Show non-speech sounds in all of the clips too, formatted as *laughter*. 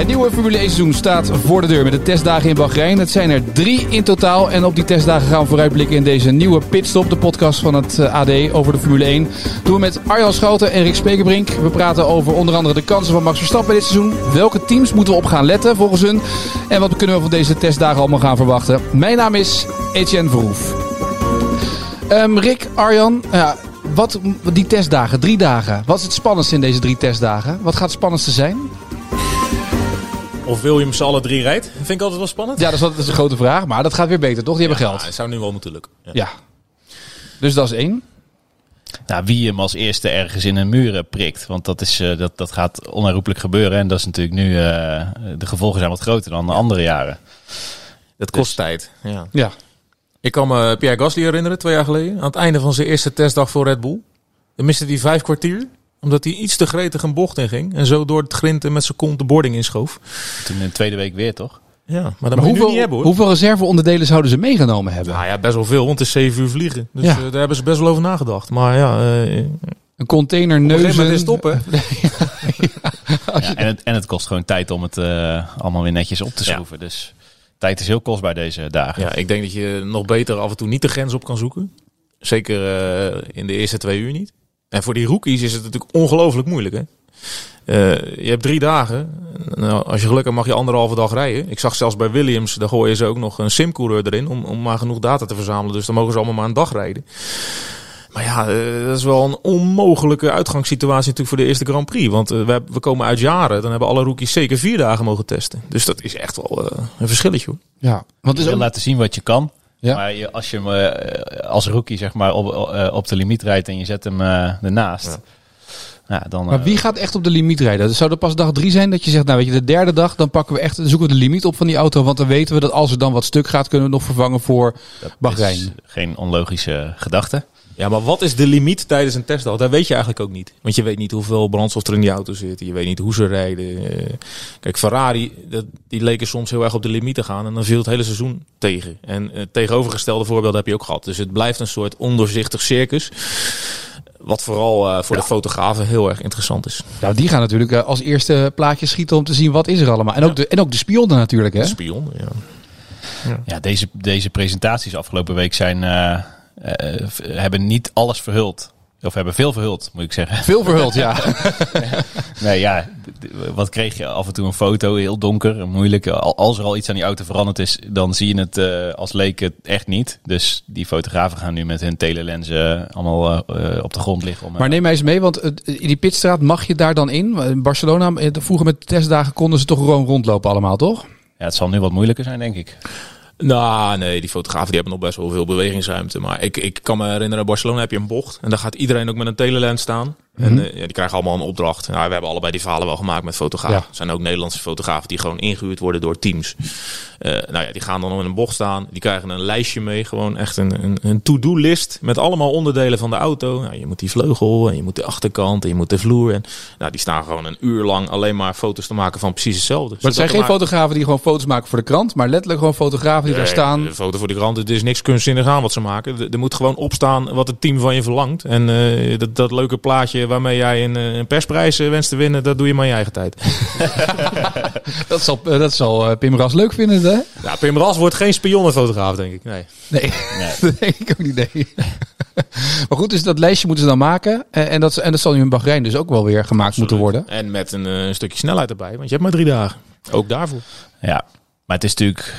Het nieuwe Formule 1 seizoen staat voor de deur met de testdagen in Bahrein. Het zijn er drie in totaal. En op die testdagen gaan we vooruitblikken in deze nieuwe Pitstop. De podcast van het eh, AD over de Formule 1. Doen we met Arjan Schouten en Rick Spekerbrink. We praten over onder andere de kansen van Max Verstappen dit seizoen. Welke teams moeten we op gaan letten volgens hun? En wat kunnen we van deze testdagen allemaal gaan verwachten? Mijn naam is Etienne Verhoef. Ehm, Rick, Arjan, ja, wat, die testdagen, drie dagen. Wat is het spannendste in deze drie testdagen? Wat gaat het spannendste zijn? Of Williams alle drie rijdt, vind ik altijd wel spannend. Ja, dat is, wel- dat is een grote vraag. Maar dat gaat weer beter, toch? Die hebben geld. Het zou nu wel moeten lukken. Ja. Ja. Dus dat is één. Nou, wie hem als eerste ergens in een muur eh, prikt. Want dat, is, eh, dat, dat gaat onherroepelijk gebeuren. En dat is natuurlijk nu, eh, de gevolgen zijn wat groter dan de andere jaren. Dat kost tijd. Ja. Ja. Ik kan me Pierre Gasly herinneren, twee jaar geleden. Aan het einde van zijn eerste testdag voor Red Bull. Dan miste hij vijf kwartier. Omdat hij iets te gretig een bocht in ging. En zo door het grinten met zijn kont de boarding inschoof. Toen in de tweede week weer, toch? Ja, maar dat Maar moet je nu hoeveel, niet hebben hoor. hoeveel reserveonderdelen zouden ze meegenomen hebben? Nou ja, best wel veel, want het is zeven uur vliegen. Dus Ja. eh, daar hebben ze best wel over nagedacht. Maar ja, eh, Een container, op een neuzen. gegeven moment is het op hè. *laughs* Ja, en, het, en het kost gewoon tijd om het eh, allemaal weer netjes op te Ja. schroeven. Dus tijd is heel kostbaar deze dagen. Ja, ik denk dat je nog beter af en toe niet de grens op kan zoeken. Zeker eh, in de eerste twee uur niet. En voor die rookies is het natuurlijk ongelooflijk moeilijk. Hè? Eh, je hebt drie dagen. Nou, als je geluk hebt mag je anderhalve dag rijden. Ik zag zelfs bij Williams, daar gooien ze ook nog een simcoureur erin om, om maar genoeg data te verzamelen. Dus dan mogen ze allemaal maar een dag rijden. Maar ja, eh, dat is wel een onmogelijke uitgangssituatie natuurlijk voor de eerste Grand Prix. Want eh, we, we komen uit jaren, dan hebben alle rookies zeker vier dagen mogen testen. Dus dat is echt wel een verschilletje hoor. Ja, want is wil ook, laten zien wat je kan. Ja. Maar je, als je hem eh, als rookie zeg maar, op, eh, op de limiet rijdt en je zet hem eh ernaast. Ja. dan, maar eh, wie gaat echt op de limiet rijden? Zou er pas dag drie zijn dat je zegt, nou weet je, de derde dag, dan pakken we echt, zoeken we de limiet op van die auto. Want dan weten we dat als er dan wat stuk gaat, kunnen we het nog vervangen voor dat Bahrein. is geen onlogische gedachte. Ja, maar wat is de limiet tijdens een testdag? Dat weet je eigenlijk ook niet. Want je weet niet hoeveel brandstof er in die auto zit. Je weet niet hoe ze rijden. Eh, Kijk, Ferrari, dat, die leken soms heel erg op de limiet te gaan. En dan viel het hele seizoen tegen. En het tegenovergestelde voorbeeld heb je ook gehad. Dus het blijft een soort ondoorzichtig circus. Wat vooral eh, voor de fotografen heel erg interessant is. Nou, die gaan natuurlijk eh, als eerste plaatje schieten om te zien wat is er allemaal. En ook de, en ook de spionnen natuurlijk, hè? De spion, ja. Ja, deze, deze presentaties afgelopen week zijn, eh, eh, hebben niet alles verhuld. Of hebben veel verhuld, moet ik zeggen. Veel verhuld, ja. *laughs* Nee, ja, wat kreeg je? Af en toe een foto, heel donker, moeilijk. Al- Als er al iets aan die auto veranderd is, dan zie je het eh, als leek het echt niet. Dus die fotografen gaan nu met hun telelenzen allemaal eh, op de grond liggen. Om, Maar neem mij eens mee, want in die pitstraat mag je daar dan in? In Barcelona, eh, vroeger met de testdagen konden ze toch gewoon rondlopen allemaal, toch? ja, het zal nu wat moeilijker zijn, denk ik. Nou, nee, die fotografen die hebben nog best wel veel bewegingsruimte. Maar ik, ik kan me herinneren, in Barcelona heb je een bocht. En daar gaat iedereen ook met een telelens staan. En eh, ja, die krijgen allemaal een opdracht. Nou, we hebben allebei die verhalen wel gemaakt met fotografen. Ja. Er zijn ook Nederlandse fotografen die gewoon ingehuurd worden door teams. Eh, nou ja, die gaan dan in een bocht staan. Die krijgen een lijstje mee. Gewoon echt een, een, een to-do-list met allemaal onderdelen van de auto. Nou, je moet die vleugel en je moet de achterkant en je moet de vloer. En nou, die staan gewoon een uur lang alleen maar foto's te maken van precies hetzelfde. Maar het zijn geen fotografen die gewoon foto's maken voor de krant, maar letterlijk gewoon fotografen die daar staan. Een foto voor de krant. Het is niks kunstzinnig aan wat ze maken. Er- Er moet gewoon opstaan wat het team van je verlangt. En eh, dat, dat leuke plaatje waarmee jij een, eh, een persprijs eh, wenst te winnen, dat doe je maar in je eigen tijd. *laughs* Dat zal, eh, dat zal Pim Ras leuk vinden, hè? Ja, Pim Ras wordt geen spionnenfotograaf, denk ik. Nee. Nee, dat *laughs* denk ik ook niet. Nee. *laughs* maar goed, dus dat lijstje moeten ze dan maken. En dat, en dat zal nu in Bahrein dus ook wel weer gemaakt moeten worden. En met een eh, stukje snelheid erbij, want je hebt maar drie dagen. Ook daarvoor. Ja, maar het is natuurlijk...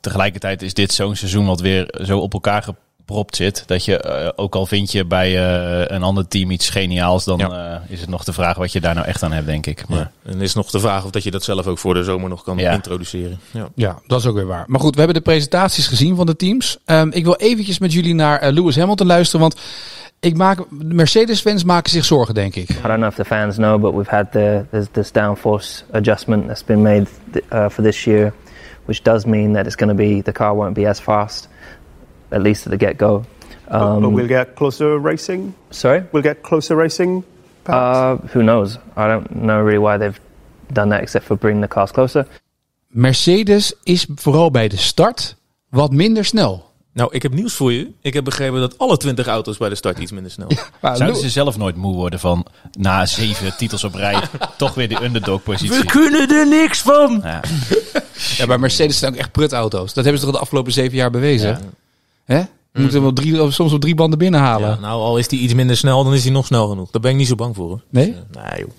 Tegelijkertijd is dit zo'n seizoen wat weer zo op elkaar gepropt zit. Dat je, eh, ook al vind je bij eh, een ander team iets geniaals... dan Ja. eh, is het nog de vraag wat je daar nou echt aan hebt, denk ik. Maar, Ja. En is nog de vraag of dat je dat zelf ook voor de zomer nog kan Ja. introduceren. Ja. Ja, dat is ook weer waar. Maar goed, we hebben de presentaties gezien van de teams. Ehm, ik wil eventjes met jullie naar Lewis Hamilton luisteren, want ik maak, de Mercedes-fans maken zich zorgen, denk ik. I don't know if the fans know, but we've had the this downforce adjustment that's been made uh, for this year, which does mean that it's going to be the car won't be as fast, at least at the get go. Um, but we'll get closer racing. sorry, We'll get closer racing. Uh, who knows? I don't know really why they've done that except for bringing the cars closer. Mercedes is vooral bij de start wat minder snel. Nou, ik heb nieuws voor je. Ik heb begrepen dat alle 20 auto's bij de start iets minder snel. Maar Zouden ze zelf nooit moe worden van na zeven titels op rij *laughs* toch weer die underdog positie? kunnen er niks van! Ja. ja, bij Mercedes zijn ook echt prutauto's. Dat hebben ze toch de afgelopen zeven jaar bewezen? Ja. Hè? Je moet hem op drie, of soms op drie banden binnenhalen. Ja, nou, al is hij iets minder snel, dan is hij nog snel genoeg. Daar ben ik niet zo bang voor. Hoor. Nee? Nee, joh.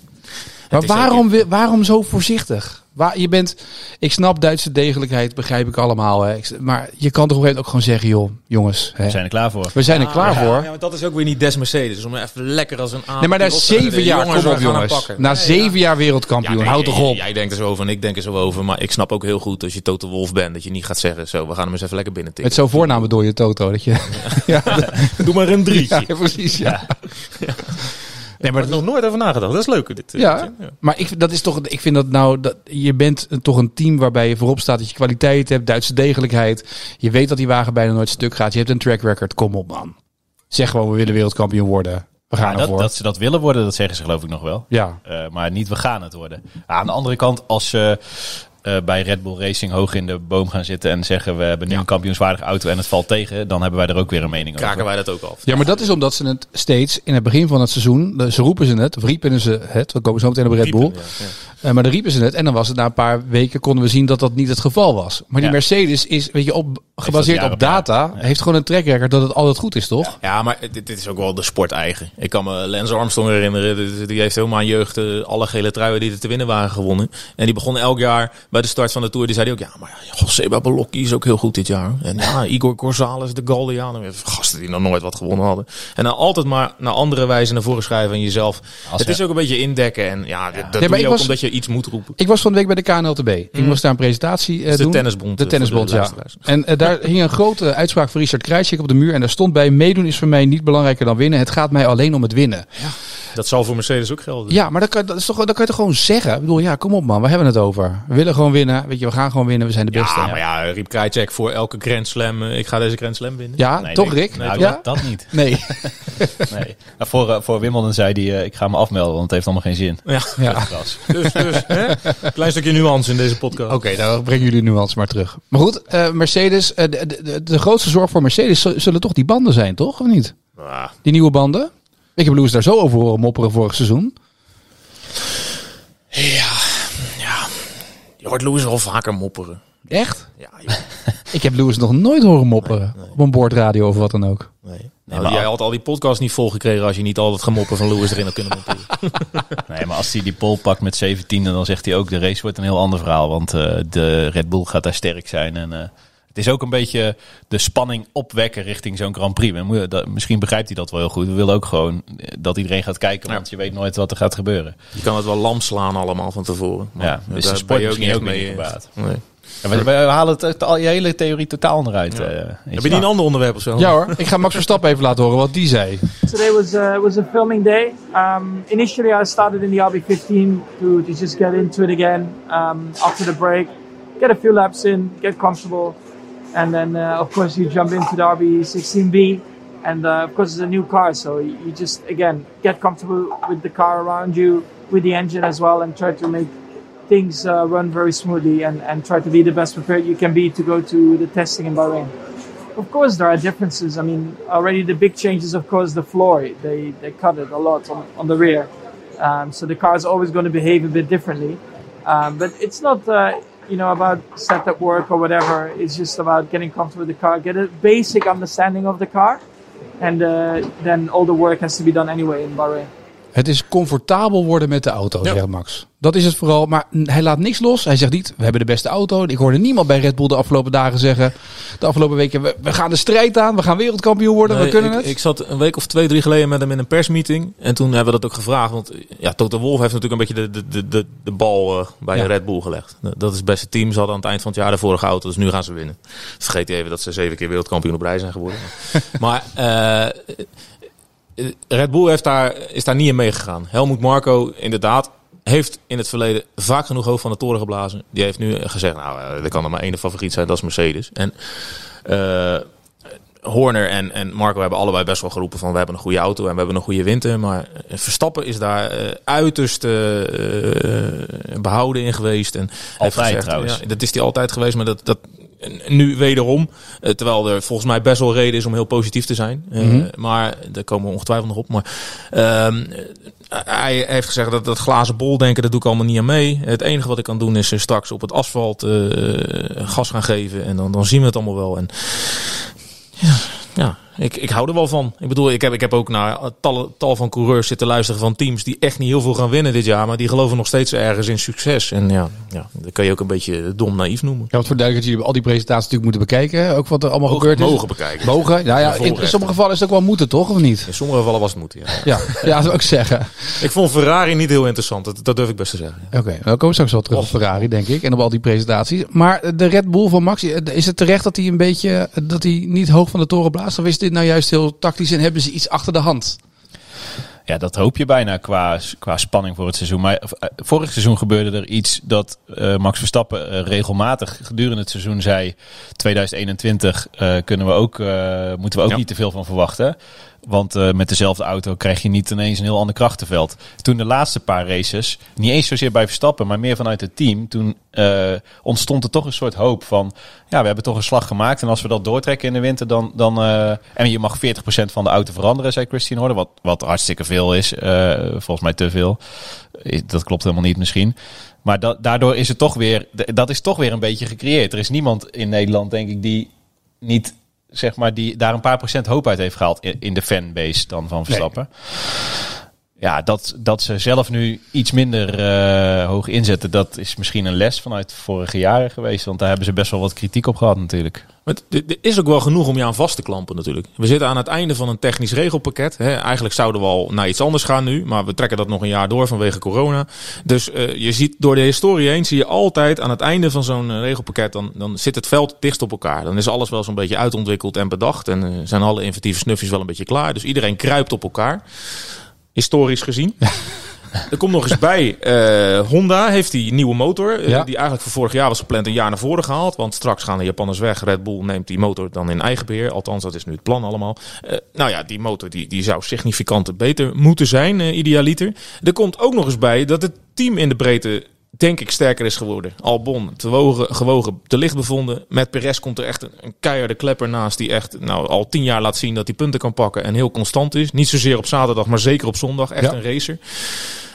Maar waarom, waarom zo voorzichtig? Waar, je bent, ik snap Duitse degelijkheid, begrijp ik allemaal. Hè. Ik- maar je kan toch op een gegeven moment ook gewoon zeggen, joh, jongens, hè, We zijn er klaar voor. we zijn er klaar Ja, voor. Ja, maar dat is ook weer niet des Mercedes. Om even lekker als een aap nee, maar na zeven jaar, jongens kom op jongens. Na Nee, zeven jaar Ja, wereldkampioen, nee, houd toch op. Jij denkt er zo over en ik denk er zo over. Maar ik snap ook heel goed als je Toto Wolf bent. Dat je niet gaat zeggen, zo, we gaan hem eens even lekker binnen Met tikken. zo'n voornaam door je Toto. Dat je, *laughs* ja, Doe maar een *laughs* drietje. ja, precies. Ja. Nee, maar Daar heb ik nog nooit over nagedacht. Dat is leuk. Dit, eh, Ja, maar ik, dat is toch, ik vind dat nou, dat, je bent een- toch een team waarbij je voorop staat dat je kwaliteit hebt, Duitse degelijkheid. Je weet dat die wagen bijna nooit stuk gaat. Je hebt een track record. Kom op man. Zeg gewoon, we willen wereldkampioen worden. We gaan Ja, dat, ervoor. dat ze dat willen worden, dat zeggen ze geloof ik nog wel. ja. Eh, maar niet we gaan het worden. aan de andere kant, als ze eh, bij Red Bull Racing hoog in de boom gaan zitten en zeggen we hebben nu een kampioenswaardige auto en het valt tegen, dan hebben wij er ook weer een mening kraken over. wij dat ook af. ja, maar dat is omdat ze het steeds in het begin van het seizoen, ze roepen ze het, of riepen ze het, we komen zo meteen op Red Bull. Riepen, ja, ja. Eh, maar dan riepen ze het en dan was het na een paar weken konden we zien dat dat niet het geval was. Maar die Ja. Mercedes is, weet je, op, gebaseerd op data, Ja. heeft gewoon een track record dat het altijd goed is, toch? Ja, maar dit, dit is ook wel de sport eigen. Ik kan me Lance Armstrong herinneren. Die- Die heeft helemaal aan jeugd eh, alle gele truien die er te winnen waren gewonnen. En die begon elk jaar bij de start van de Tour. Die zei hij ook, ja, maar ja, Seba Balocchi is ook heel goed dit jaar. En ja, *laughs* Igor Gonzalez, de Galdiano. Gasten die nog nooit wat gewonnen hadden. En dan altijd maar naar andere wijze naar voren schrijven en jezelf. Als het is ook een beetje indekken. En ja, dat maar doe je ook was- omdat je iets moet roepen. Ik was van de week bij de KNLTB. Ik moest daar een presentatie eh, de doen. tennisbond, De eh, tennisbond, de ja. En eh, daar *laughs* hing een grote uitspraak van Richard Krajcik op de muur. En daar stond bij, meedoen is voor mij niet belangrijker dan winnen. Het gaat mij alleen om het winnen. Dat zal voor Mercedes ook gelden. Ja, maar dat kan, dat is toch, dat kan je toch gewoon zeggen? Ik bedoel, ja, kom op man, we hebben het over. We willen gewoon winnen. Weet je, we gaan gewoon winnen. We zijn de beste. Ja, maar ja, Riep Krajcek voor elke Grand Slam. eh, Ik ga deze Grand Slam winnen. Ja, Nee, toch nee. Rick? Nou, ja? dat, dat niet. *laughs* Nee. *laughs* Nee. Nou, voor, eh, voor Wimbledon zei hij, eh, ik ga me afmelden, want het heeft allemaal geen zin. Ja. Ja. Kras. *laughs* Dus, dus hè? klein stukje nuance in deze podcast. Oké, dan brengen jullie de nuance maar terug. Maar goed, eh, Mercedes, de, de, de, de grootste zorg voor Mercedes zullen toch die banden zijn, toch? Of niet? Ah, Die nieuwe banden? Ik heb Lewis daar zo over horen mopperen vorig seizoen. ja, ja. Je hoort Lewis wel vaker mopperen. Echt? Ja, joh. *laughs* Ik heb Lewis nog nooit horen mopperen. Op een boordradio of wat dan ook. Nee. Nou, jij had al die podcasts niet volgekregen als je niet al het gemoppen van Lewis erin had kunnen monteren. *laughs* Nee, maar als hij die pole pakt met 17, dan zegt hij ook, de race wordt een heel ander verhaal. Want eh, de Red Bull gaat daar sterk zijn. En eh, het is ook een beetje de spanning opwekken richting zo'n Grand Prix. En dat- misschien begrijpt hij dat wel heel goed. We willen ook gewoon eh, dat iedereen gaat kijken, want je weet nooit wat er gaat gebeuren. Je kan het wel lam slaan allemaal van tevoren. Maar Ja, dus daar de sport ben je ook mee niet eens. gebaat. Nee. Ja, we, we halen het, al je hele theorie totaal onderuit. eh, Heb iets. je niet een ander onderwerp of zo? Ja hoor, ik ga Max Verstappen even laten horen wat die zei. Today was uh, was a filming day. Um, initially, I started in the RB15 to, to just get into it again um, after the break, get a few laps in, get comfortable, and then uh, of course you jump into the RB16B, and uh, of course it's a new car, so you just again get comfortable with the car around you, with the engine as well, and try to make things uh, run very smoothly and, and try to be the best prepared you can be to go to the testing in Bahrain. Of course, there are differences. I mean, already the big changes, of course, the floor. They, they cut it a lot on, on the rear. Um, so the car is always going to behave a bit differently. Um, but it's not, uh, you know, about setup work or whatever. It's just about getting comfortable with the car, get a basic understanding of the car. And uh, then all the work has to be done anyway in Bahrain. Het is comfortabel worden met de auto, zegt Max. Dat is het vooral. Maar hij laat niks los. Hij zegt niet, we hebben de beste auto. Ik hoorde niemand bij Red Bull de afgelopen dagen zeggen. De afgelopen weken, we, we gaan de strijd aan. We gaan wereldkampioen worden. we kunnen ik, het. Ik zat een week of twee, drie geleden met hem in een persmeeting. En toen hebben we dat ook gevraagd. Want ja, Toto Wolff heeft natuurlijk een beetje de, de, de, de bal eh, bij Ja. Red Bull gelegd. Dat is het beste team. Ze hadden aan het eind van het jaar de vorige auto. Dus nu gaan ze winnen. Vergeet even dat ze zeven keer wereldkampioen op rij zijn geworden. *laughs* maar eh, Red Bull heeft daar, is daar niet in meegegaan. Helmut Marco, inderdaad. heeft in het verleden vaak genoeg hoofd van de toren geblazen. Die heeft nu gezegd, nou, eh, er kan er maar één favoriet zijn, dat is Mercedes. En eh, Horner en, en Marco hebben allebei best wel geroepen van we hebben een goede auto en we hebben een goede winter. Maar Verstappen is daar eh, uiterst eh, eh, behouden in geweest. En Altijd gezegd, trouwens. Ja, dat is hij altijd geweest, maar dat, dat nu wederom. eh, terwijl er volgens mij best wel reden is om heel positief te zijn. Eh, Mhm. Maar daar komen we ongetwijfeld nog op. Maar ehm, hij heeft gezegd dat dat glazen bol denken, dat doe ik allemaal niet aan mee. Het enige wat ik kan doen is eh, straks op het asfalt gas gaan geven. En dan, dan zien we het allemaal wel. En ja, ik, ik hou er wel van. Ik bedoel, ik heb, ik heb ook naar tal, tal van coureurs zitten luisteren van teams die echt niet heel veel gaan winnen dit jaar. Maar die geloven nog steeds ergens in succes. En ja, ja dat kan je ook een beetje dom naïef noemen. Ja, wat voor duidelijk dat jullie al die presentaties natuurlijk moeten bekijken. Ook wat er allemaal gebeurd is. Mogen bekijken. Mogen? Nou ja, in, sommige gevallen is het ook wel moeten, toch? Of niet? In sommige gevallen was het moeten, ja. Ja, ja dat wil ik zeggen. Ik vond Ferrari niet heel interessant. Dat, dat durf ik best te zeggen. Oké, dan komen we straks wel terug op Ferrari, denk ik. En op al die presentaties. Maar de Red Bull van Max, is het terecht dat hij een beetje, dat hij niet hoog van de toren blaast? Of is dit nou juist heel tactisch en hebben ze iets achter de hand? Ja, dat hoop je bijna qua, qua spanning voor het seizoen. Maar eh, vorig seizoen gebeurde er iets dat eh, Max Verstappen eh, regelmatig gedurende het seizoen zei: 2021 eh, kunnen we ook, eh, moeten we ook Ja. niet te veel van verwachten. Want eh, met dezelfde auto krijg je niet ineens een heel ander krachtenveld. Toen de laatste paar races, niet eens zozeer bij Verstappen, maar meer vanuit het team. Toen eh, ontstond er toch een soort hoop van, ja, we hebben toch een slag gemaakt. En als we dat doortrekken in de winter, dan... dan eh, en je mag 40% van de auto veranderen, zei Christine Horner. Wat, wat hartstikke veel is, volgens mij te veel. Dat klopt helemaal niet misschien. Maar da daardoor is het toch weer, dat is toch weer een beetje gecreëerd. Er is niemand in Nederland, denk ik, die niet zeg maar, die daar een paar procent hoop uit heeft gehaald in, in de fanbase dan van Verstappen. Ja, dat, dat ze zelf nu iets minder eh, hoog inzetten, dat is misschien een les vanuit vorige jaren geweest. Want daar hebben ze best wel wat kritiek op gehad natuurlijk. Maar er is ook wel genoeg om je aan vast te klampen natuurlijk. We zitten aan het einde van een technisch regelpakket. Hè. Eigenlijk zouden we al naar iets anders gaan nu. Maar we trekken dat nog een jaar door vanwege corona. Dus eh, je ziet door de historie heen zie je altijd aan het einde van zo'n eh, regelpakket. Dan, dan zit het veld dicht op elkaar. Dan is alles wel zo'n beetje uitontwikkeld en bedacht. En zijn alle inventieve snufjes wel een beetje klaar. Dus iedereen kruipt op elkaar. Historisch gezien. Er komt nog eens bij, eh, Honda heeft die nieuwe motor, eh, Ja. die eigenlijk voor vorig jaar was gepland, een jaar naar voren gehaald. Want straks gaan de Japanners weg. Red Bull neemt die motor dan in eigen beheer. Althans, dat is nu het plan allemaal. Eh, nou ja, die motor die, die zou significant beter moeten zijn, idealiter. Er komt ook nog eens bij dat het team in de breedte denk ik sterker is geworden. Albon, te wogen, gewogen, te licht bevonden. Met Perez komt er echt een, een keiharde klepper naast die echt nou, al tien jaar laat zien dat hij punten kan pakken en heel constant is. Niet zozeer op zaterdag, maar zeker op zondag. Echt Ja. een racer.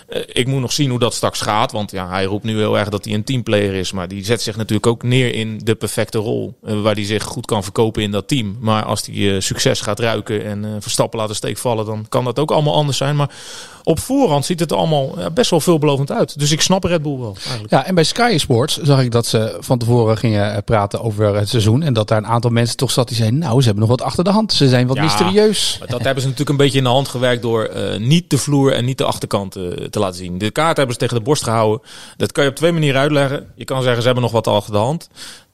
Eh, ik moet nog zien hoe dat straks gaat. Want ja, hij roept nu heel erg dat hij een teamplayer is. Maar die zet zich natuurlijk ook neer in de perfecte rol. eh, waar hij zich goed kan verkopen in dat team. Maar als hij eh, succes gaat ruiken en Verstappen laten steek vallen. Dan kan dat ook allemaal anders zijn. Maar op voorhand ziet het allemaal best wel veelbelovend uit. Dus ik snap Red Bull wel eigenlijk. Ja, en bij Sky Sports zag ik dat ze van tevoren gingen eh, praten over het seizoen. En dat daar een aantal mensen toch zat die zeiden, nou, ze hebben nog wat achter de hand. Ze zijn wat Ja. mysterieus. Dat hebben ze natuurlijk een beetje in de hand gewerkt door eh, niet de vloer en niet de achterkant eh, te laten zien. De kaart hebben ze tegen de borst gehouden. Dat kan je op twee manieren uitleggen. Je kan zeggen ze hebben nog wat achter de hand.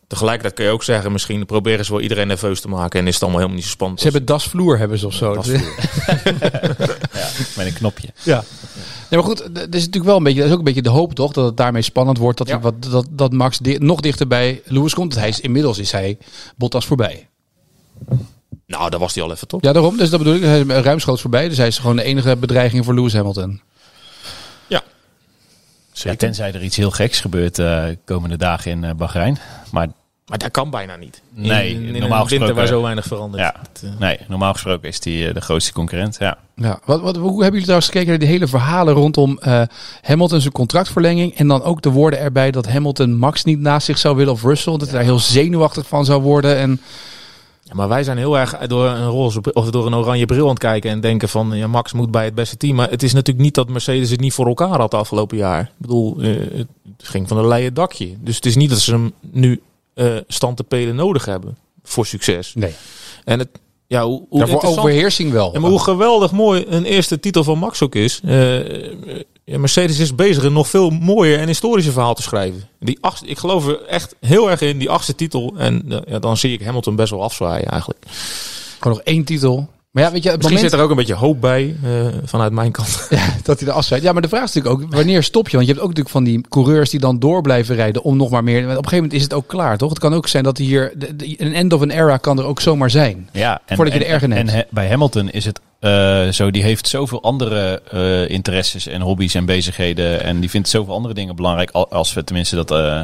Tegelijkertijd kun je ook zeggen, misschien proberen ze wel iedereen nerveus te maken en is het allemaal helemaal niet zo spannend. Ze hebben dasvloer hebben ze of zo. Dasvloer. *laughs* Ja, met een knopje. Ja. Nee, maar goed, dat is natuurlijk wel een beetje, dat is ook een beetje de hoop toch, dat het daarmee spannend wordt, dat, Ja. hij wat, dat, dat Max di- nog dichter bij Lewis komt. Hij is, inmiddels is hij Bottas voorbij. Nou, daar was hij al even toch? Ja, daarom. Dus dat bedoel ik. Hij is ruimschoots voorbij. Dus hij is gewoon de enige bedreiging voor Lewis Hamilton. Ja, tenzij er iets heel geks gebeurt eh komende dagen in eh Bahrein. Maar Maar dat kan bijna niet. Nee, in, in normaal een winter gesproken- waar zo weinig verandert. ja, eh, nee, normaal gesproken is die de grootste concurrent. Ja. Ja. Wat, wat, hoe hebben jullie trouwens gekeken naar die hele verhalen rondom eh Hamilton zijn contractverlenging? En dan ook de woorden erbij dat Hamilton Max niet naast zich zou willen of Russell. Dat hij daar heel zenuwachtig van zou worden. En Ja, maar wij zijn heel erg door een roze of door een oranje bril aan het kijken en denken van ja, Max moet bij het beste team. Maar het is natuurlijk niet dat Mercedes het niet voor elkaar had de afgelopen jaar. Ik bedoel, eh, het ging van een leien dakje. Dus het is niet dat ze hem nu eh stand te pelen nodig hebben voor succes. nee. En het, ja, hoe, hoe overheersing wel. Ja, maar hoe geweldig mooi een eerste titel van Max ook is. Eh, Mercedes is bezig een nog veel mooier en historischer verhaal te schrijven. Die achtste, ik geloof er echt heel erg in, die achtste titel. En eh, ja, dan zie ik Hamilton best wel afzwaaien eigenlijk. Gewoon nog één titel. Maar ja, weet je, het Misschien moment zit er ook een beetje hoop bij eh, vanuit mijn kant. *laughs* dat hij er afzijt. Ja, maar de vraag is natuurlijk ook, wanneer stop je? Want je hebt ook natuurlijk van die coureurs die dan door blijven rijden om nog maar meer... Op een gegeven moment is het ook klaar, toch? Het kan ook zijn dat hier... de- de- Een end of an era kan er ook zomaar zijn. Ja, en, Voordat je en- er erger en, bij Hamilton is het eh, zo, die heeft zoveel andere eh, interesses en hobby's en bezigheden. En die vindt zoveel andere dingen belangrijk, al- als we tenminste dat eh,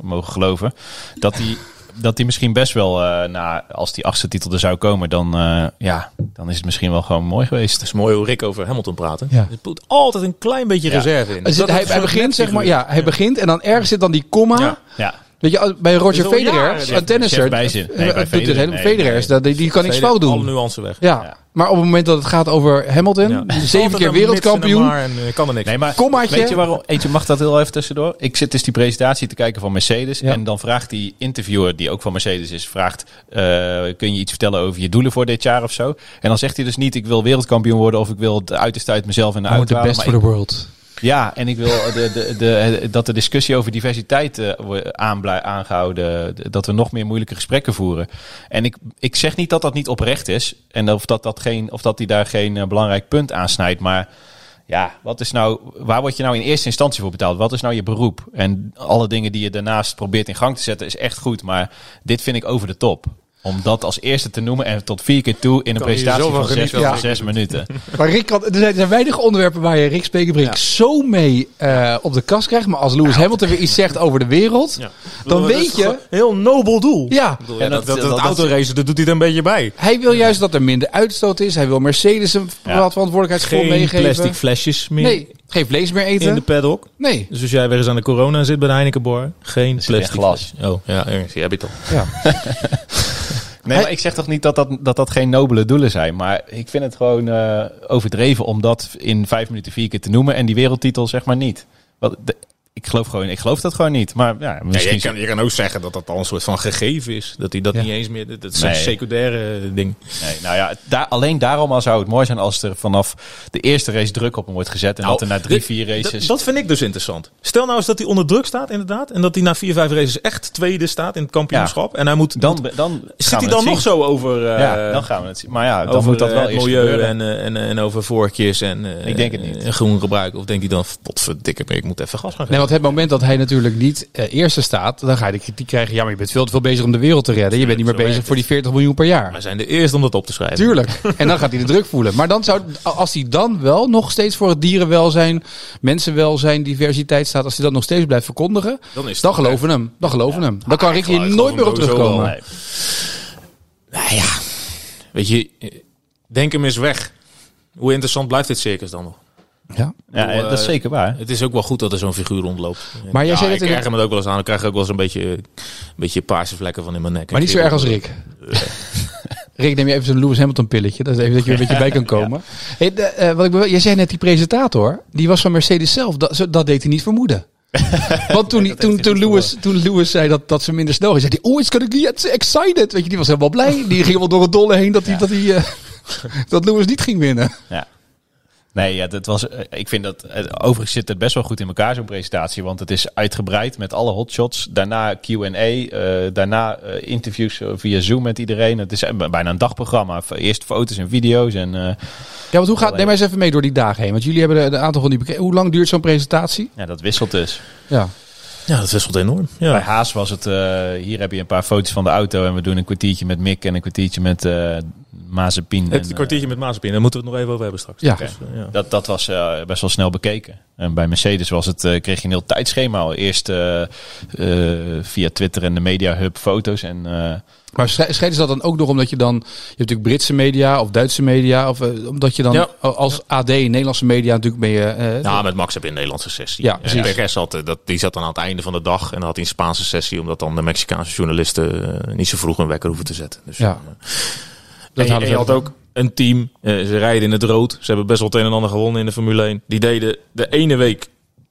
mogen geloven. Dat hij dat hij misschien best wel, eh, na, als die achtste titel er zou komen, dan, eh, ja, dan is het misschien wel gewoon mooi geweest. Het is mooi hoe Rick over Hamilton praten. Ja. Er moet altijd een klein beetje Ja. reserve in. Dus Dat hij, het begint, zeg maar, ja, hij begint en dan ergens zit dan die komma. Ja. Ja, Weet je, bij Roger Federer, een tennisser. Nee, eh, bij doet het Federer, helemaal- nee, Federer die, die kan niks Vele- fout doen. Alle nuance weg. Ja. Maar op het moment dat het gaat over Hamilton, Ja. zeven keer wereldkampioen. en eh, kan er niks. Nee, maar Kommaatje. weet je waarom? Eentje mag dat heel even tussendoor. Ik zit dus die presentatie te kijken van Mercedes. Ja. En dan vraagt die interviewer, die ook van Mercedes is, vraagt: eh, kun je iets vertellen over je doelen voor dit jaar of zo? En dan zegt hij dus niet: ik wil wereldkampioen worden of ik wil het uiterste uit mezelf en de auto best for the world. Ja, en ik wil de, de, de, dat de discussie over diversiteit eh, wordt aanblij- aangehouden. Dat we nog meer moeilijke gesprekken voeren. En ik, ik zeg niet dat dat niet oprecht is. En of dat, dat, geen, of dat hij daar geen eh, belangrijk punt aan snijdt. Maar ja, wat is nou, waar word je nou in eerste instantie voor betaald? Wat is nou je beroep? En alle dingen die je daarnaast probeert in gang te zetten is echt goed. Maar dit vind ik over de top. Om dat als eerste te noemen en tot vier keer toe in een presentatie van zes, genieten. van Ja. zes minuten. *laughs* Maar Rick kan, er, zijn, er zijn weinig onderwerpen waar je Rick Spekerbrink zo mee eh, op de kast krijgt. Maar als Lewis Hamilton weer iets zegt over de wereld, Ja. dan Dat weet je... Heel nobel doel. Ja, bedoel, En ja, dat- dat, dat, dat- dat autoracen, dat doet hij er een beetje bij. hij wil juist dat er minder uitstoot is. Hij wil Mercedes een Ja. wat verantwoordelijkheidsvol Geen meegeven. plastic flesjes meer Nee, geen vlees meer eten. in de paddock. Nee. Dus als jij weer eens aan de corona zit bij de Heineken bar, geen plastic glas. Oh, ja, ergens, die heb je toch. Ja. *laughs* Nee, maar ik zeg toch niet dat dat, dat dat geen nobele doelen zijn. Maar ik vind het gewoon eh, overdreven om dat in vijf minuten vier keer te noemen. En die wereldtitel zeg maar niet. Wat, de- ik geloof gewoon, ik geloof dat gewoon niet. Maar ja, Ja, misschien... je, kan, je kan ook zeggen dat dat al een soort van gegeven is. Dat hij dat Ja. niet eens meer... Dat zijn Nee. secundaire dingen. Nee, nou ja, daar, alleen daarom al zou het mooi zijn als er vanaf de eerste race druk op hem wordt gezet. En dat er na drie, dit- vier races... Dat, vind ik dus interessant. Stel nou eens dat hij onder druk staat, inderdaad. En dat hij na vier, vijf races echt tweede staat in het kampioenschap. En hij moet... dan, moet- dan zit hij dan nog zien. zo over... eh, Ja, dan gaan we het zien. Maar ja, dan over moet dat eh, wel eerst milieu en, eh, en, eh, en over vorkjes en, eh, Ik denk het niet. en groen gebruiken. Of denkt hij dan, potverdikke, ik moet even gas gaan Nee, want het moment dat hij natuurlijk niet eh, eerste staat, dan ga je de kritiek krijgen. Ja, maar je bent veel te veel bezig om de wereld te redden. Je bent niet meer bezig voor die 40 miljoen per jaar. Wij zijn de eerste om dat op te schrijven. Tuurlijk. *laughs* En dan gaat hij de druk voelen. Maar dan zou, als hij dan wel nog steeds voor het dierenwelzijn, mensenwelzijn, diversiteit staat, als hij dat nog steeds blijft verkondigen, Dan is dan geloven we hem. Dan geloven hem. Dan kan Rick hier geloof nooit meer op terugkomen. wel. Nou ja, weet je, eh, denk hem eens weg. Hoe interessant blijft dit circus dan nog? Ja. Ja, bedoel, dat is eh, zeker waar. Het is ook wel goed dat er zo'n figuur rondloopt. Maar jij ja, zei ik dat in krijg hem het ook wel eens aan. Ik krijg ook wel eens een beetje, een beetje paarse vlekken van in mijn nek. Maar niet zo erg als Rick. *laughs* Rick, neem je even zo'n Lewis Hamilton pilletje. Dat is even dat je er een beetje bij kan *laughs* komen. Hey, de, eh, wat ik, jij zei net die presentator. Die was van Mercedes zelf. Dat, dat deed hij niet vermoeden. *laughs* Want toen, toen, toen, Lewis, toen Lewis zei dat, dat ze minder snel ging, zei hij, oh, it's gonna get excited. Weet je, die was helemaal blij. Die ging wel door het dolle heen dat, hij, dat, hij, eh, dat Lewis niet ging winnen. Ja. Nee, ja, dat was, eh, ik vind dat, eh, overigens zit het best wel goed in elkaar, zo'n presentatie. Want het is uitgebreid met alle hotshots. Daarna Q&A, eh, daarna interviews via Zoom met iedereen. Het is bijna een dagprogramma. Eerst foto's en video's. En, Ja, want hoe gaat, neem maar eens even mee door die dagen heen. Want jullie hebben een aantal van die. Hoe lang duurt zo'n presentatie? ja, dat wisselt dus. Ja. Ja, dat wisselt enorm. Ja. Bij Haas was het, eh, hier heb je een paar foto's van de auto. En we doen een kwartiertje met Mick en een kwartiertje met eh Mazepin. Het eh, kwartiertje met Mazepin, daar moeten we het nog even over hebben straks. Ja. Dus, eh, ja. Dat, dat was eh, best wel snel bekeken. En bij Mercedes was het, eh, kreeg je een heel tijdschema al. Eerst eh, eh, via Twitter en de Media Hub foto's. En eh, Maar sche- scheiden ze dat dan ook nog omdat je dan... Je hebt natuurlijk Britse media of Duitse media. Of eh, omdat je dan Ja. als AD, Nederlandse media natuurlijk ben je... eh, Ja, met Max heb je een Nederlandse sessie. Ja, En precies. Had, eh, dat, die zat dan aan het einde van de dag en dan had hij een Spaanse sessie, omdat dan de Mexicaanse journalisten eh, niet zo vroeg een wekker hoeven te zetten. Dus, Ja. eh, Dat en, hadden je ze had ook een team, eh, ze rijden in het rood. Ze hebben best wel het een en ander gewonnen in de Formule 1. Die deden de ene week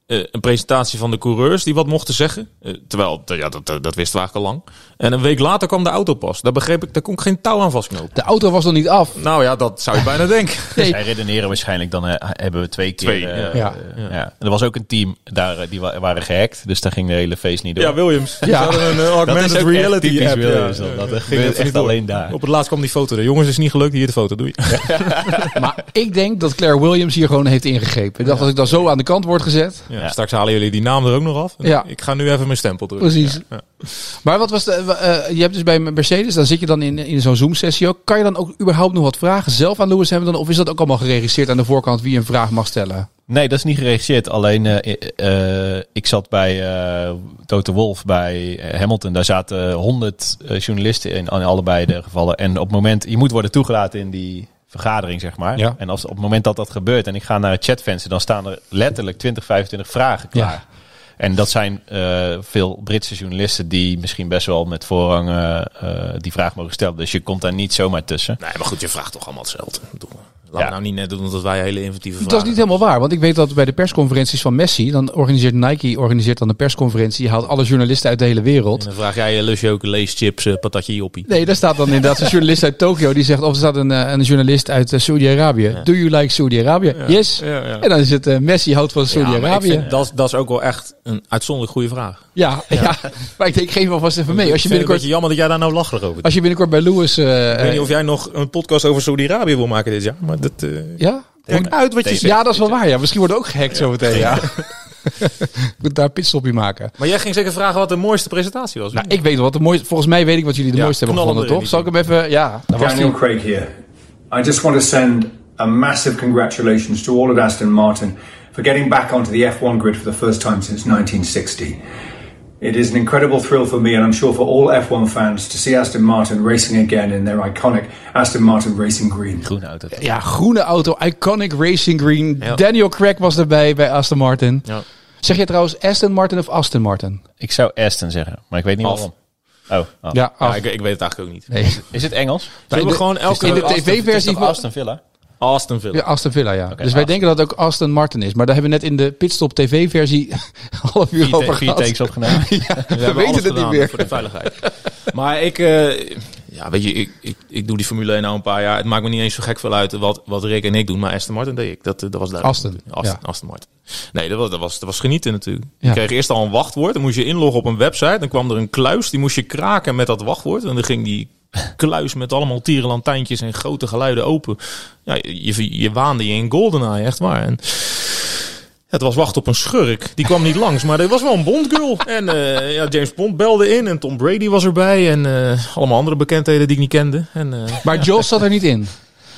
eh, een presentatie van de coureurs die wat mochten zeggen. Eh, terwijl, ja, dat, dat, dat wisten we eigenlijk al lang. En een week later kwam de auto pas. Daar begreep ik, daar kon ik geen touw aan vastknopen. De auto was nog niet af. Nou ja, dat zou je bijna *laughs* denken. Nee. Zij redeneren waarschijnlijk, dan eh, hebben we twee keer... Twee, ja. ja. Er was ook een team, daar, die wa- waren gehackt. Dus daar ging de hele feest niet door. Ja, Williams. Ja. Ze hadden een uh, augmented reality app. Williams, ja. dat- gebeurt even echt door. alleen daar. Op het laatst kwam die foto. De jongens, is niet gelukt. Hier de foto, doei. *laughs* Maar ik denk dat Claire Williams hier gewoon heeft ingegrepen. Ik dacht, als ik dan zo aan de kant word gezet. Ja, Ja. Straks halen jullie die naam er ook nog af. Ja. Ik ga nu even mijn stempel terug. Precies. Ja. Maar wat was de, eh, je hebt dus bij Mercedes, dan zit je dan in, in zo'n Zoom-sessie ook. Kan je dan ook überhaupt nog wat vragen zelf aan Lewis Hamilton? Of is dat ook allemaal geregisseerd aan de voorkant wie een vraag mag stellen? Nee, dat is niet geregisseerd. Alleen eh, eh, ik zat bij eh Toto Wolf bij Hamilton. Daar zaten honderd journalisten in, in allebei de gevallen. En op het moment, je moet worden toegelaten in die vergadering, zeg maar. Ja. En als, op het moment dat dat gebeurt en ik ga naar het chatvenster, dan staan er letterlijk 20, 25 vragen klaar. Ja. En dat zijn eh, veel Britse journalisten die misschien best wel met voorrang eh, eh, die vraag mogen stellen. Dus je komt daar niet zomaar tussen. Nee, maar goed, je vraagt toch allemaal hetzelfde. Bedoel, Laten Ja. we nou niet net doen dat wij hele inventieve vragen Dat is niet helemaal waar, want ik weet dat bij de persconferenties van Messi, dan organiseert Nike organiseert dan een persconferentie. Je haalt alle journalisten uit de hele wereld. En dan vraag jij, je ook leeschips, eh, patatje joppie? Nee, daar staat dan inderdaad een journalist uit Tokio die zegt, of er staat een, eh, een journalist uit eh, Saudi-Arabië. Do you like Saudi-Arabië? Yes. Ja, ja. En dan is het Messi houdt van Saudi-Arabië. dat, is- dat is ook wel echt een uitzonderlijk goede vraag. Ja, ja. *laughs* maar ik denk, ik geef wel vast even mee. Als je Ik vind het een binnenkort, beetje jammer dat jij daar nou lacherig over doet. als je binnenkort bij Lewis... eh, Ik weet niet of jij nog een podcast over Saudi-Arabië wil maken dit jaar, maar dat... eh Ja? Maakt uit wat je zegt. Ja, dat is wel waar. Ja. Misschien worden we ook gehackt zo meteen. Ja. ik *laughs* moet daar pitstopje maken. Maar jij ging zeker vragen wat de mooiste presentatie was. Nou, ik weet wel wat de mooiste... Volgens mij weet ik wat jullie de Ja, mooiste hebben gevonden, toch? Zal ik hem even... Ja, Daniel. Craig here. I just want to send a massive congratulations to all of Aston Martin for getting back onto the F1 grid for the first time since 1960. It is an incredible thrill for me, and I'm sure for all F1 fans, to see Aston Martin racing again in their iconic Aston Martin Racing Green. Groene auto. Ja, groene auto. Iconic Racing Green. Ja. Daniel Craig was erbij bij Aston Martin. Ja. Zeg je trouwens Aston Martin of Aston Martin? Ik zou Aston zeggen, maar ik weet niet Af. waarom. Oh. Ja, ik, ik weet het eigenlijk ook niet. Nee. Is het Engels? Zullen we de- gewoon elke... in de TV-versie van- Aston Villa? Aston Villa. Ja, Aston Villa, ja. dus wij denken dat het ook Aston Martin is. Maar daar hebben we net in de Pitstop TV-versie *laughs* half uur over gehad. takes opgenomen. *laughs* Ja, We we weten het niet meer. Voor de veiligheid. maar ik, eh, ja, weet je, ik, ik, ik doe die Formule 1 nou een paar jaar. Het maakt me niet eens zo gek veel uit wat, wat Rick en ik doen. Maar Aston Martin deed ik. Dat, eh, dat was duidelijk. Aston, Aston, ja. Aston Martin. Nee, dat was, dat, was, dat was genieten natuurlijk. Ja. Je kreeg eerst al een wachtwoord. Dan moest je inloggen op een website. Dan kwam er een kluis. Die moest je kraken met dat wachtwoord. En dan ging die kluis met allemaal tierenlantijntjes en grote geluiden open. Ja, je, je, waande je in GoldenEye, echt waar. En het was wachten op een schurk. Die kwam niet langs, maar er was wel een Bondgirl. En eh, ja, James Bond belde in en Tom Brady was erbij. En eh, allemaal andere bekendheden die ik niet kende. En, eh, Maar Jos zat er niet in.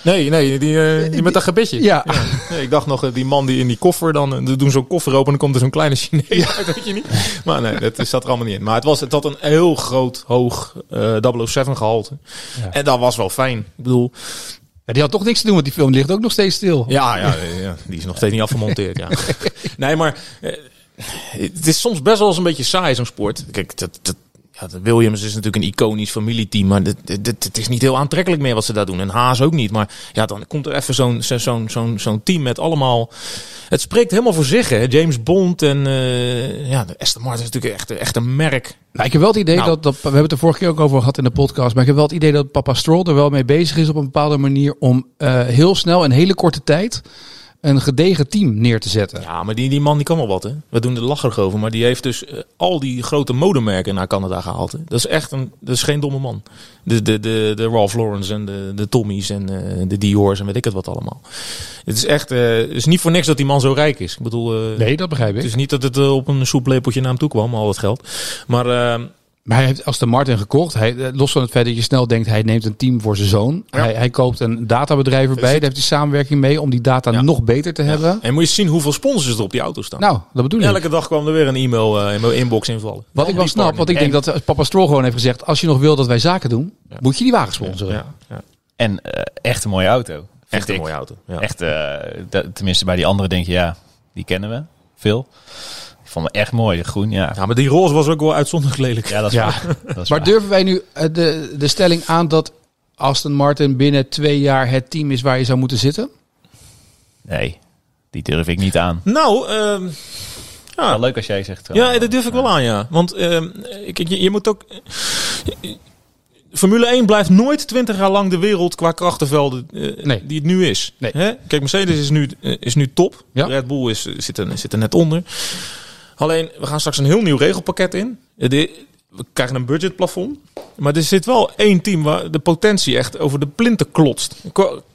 Nee, nee, die, eh, die met dat gebedje. Ja. Nee, ik dacht nog, eh, die man die in die koffer, dan eh, doen zo'n koffer open en dan komt er zo'n kleine Chinees uit, weet je niet. Maar nee, dat zat er allemaal niet in. Maar het, was, het had een heel groot, hoog eh 007 gehalte. Ja. En dat was wel fijn. Ik bedoel, Ja, die had toch niks te doen, want die film ligt ook nog steeds stil. ja, ja, ja, die is nog steeds niet afgemonteerd. Ja. *laughs* Nee, maar eh, het is soms best wel eens een beetje saai, zo'n sport. Kijk, dat, dat, Williams is natuurlijk een iconisch familieteam, maar dit, dit, het is niet heel aantrekkelijk meer wat ze daar doen. En Haas ook niet. Maar ja, dan komt er even zo'n zo'n zo'n zo'n team met allemaal... Het spreekt helemaal voor zich, hè. James Bond en eh, ja, de Aston Martin is natuurlijk echt, echt een merk. Nou, ik heb wel het idee Nou. dat, dat... We hebben het er vorige keer ook over gehad in de podcast. Maar ik heb wel het idee dat papa Stroll er wel mee bezig is op een bepaalde manier... om eh, heel snel in hele korte tijd een gedegen team neer te zetten. Ja, maar die, die man die kan wel wat, hè. We doen er lacherig over, maar die heeft dus eh, al die grote modemerken naar Canada gehaald. Hè. Dat is echt een, dat is geen domme man. De, de, de, de Ralph Lauren's en de, de Tommy's en eh, de Dior's en weet ik het wat allemaal. Het is echt, eh, het is niet voor niks dat die man zo rijk is. Ik bedoel, eh, Nee, dat begrijp het ik. is niet dat het eh, op een soeplepeltje naar hem toe kwam, al dat geld. Maar eh, Maar hij heeft Aston Martin gekocht. Hij, eh, los van het feit dat je snel denkt, hij neemt een team voor zijn zoon. Ja. Hij, hij koopt een databedrijf erbij. Daar heeft hij samenwerking mee om die data Ja. nog beter te hebben. en moet je zien hoeveel sponsors er op die auto staan. Nou, dat bedoel ik. Elke dag kwam er weer een e-mail eh, in mijn inbox invallen. Wat ik wel snap, partner. want ik denk dat eh, papa Stroll gewoon heeft gezegd... als je nog wil dat wij zaken doen, Ja. moet je die wagen sponsoren. Ja, ja. En eh, echt een mooie auto. Echt een ik. mooie auto. Ja. Echt, eh, de- tenminste bij die andere denk je, ja, die kennen we. Veel. Vond me echt mooi, groen, ja. ja, maar die roze was ook wel uitzonderlijk lelijk. Ja, dat is Ja. waar. Dat is Maar waar. durven wij nu eh, de, de stelling aan dat Aston Martin binnen twee jaar het team is waar je zou moeten zitten? Nee, die durf ik niet aan. Nou, ehm, Wel leuk als jij zegt. Ja, dat durf ik wel aan, ja. Want ehm, ik, ik- je, je moet ook... Formule 1 blijft nooit 20 jaar lang de wereld qua krachtenvelden eh, Nee. die het nu is. Nee. Hè? Kijk, Mercedes is nu, eh, is nu top. Ja. Red Bull is, zit, er, zit er net onder. Alleen, we gaan straks een heel nieuw regelpakket in. Eh, we krijgen een budgetplafond. Maar er zit wel één team waar de potentie echt over de plinten klotst.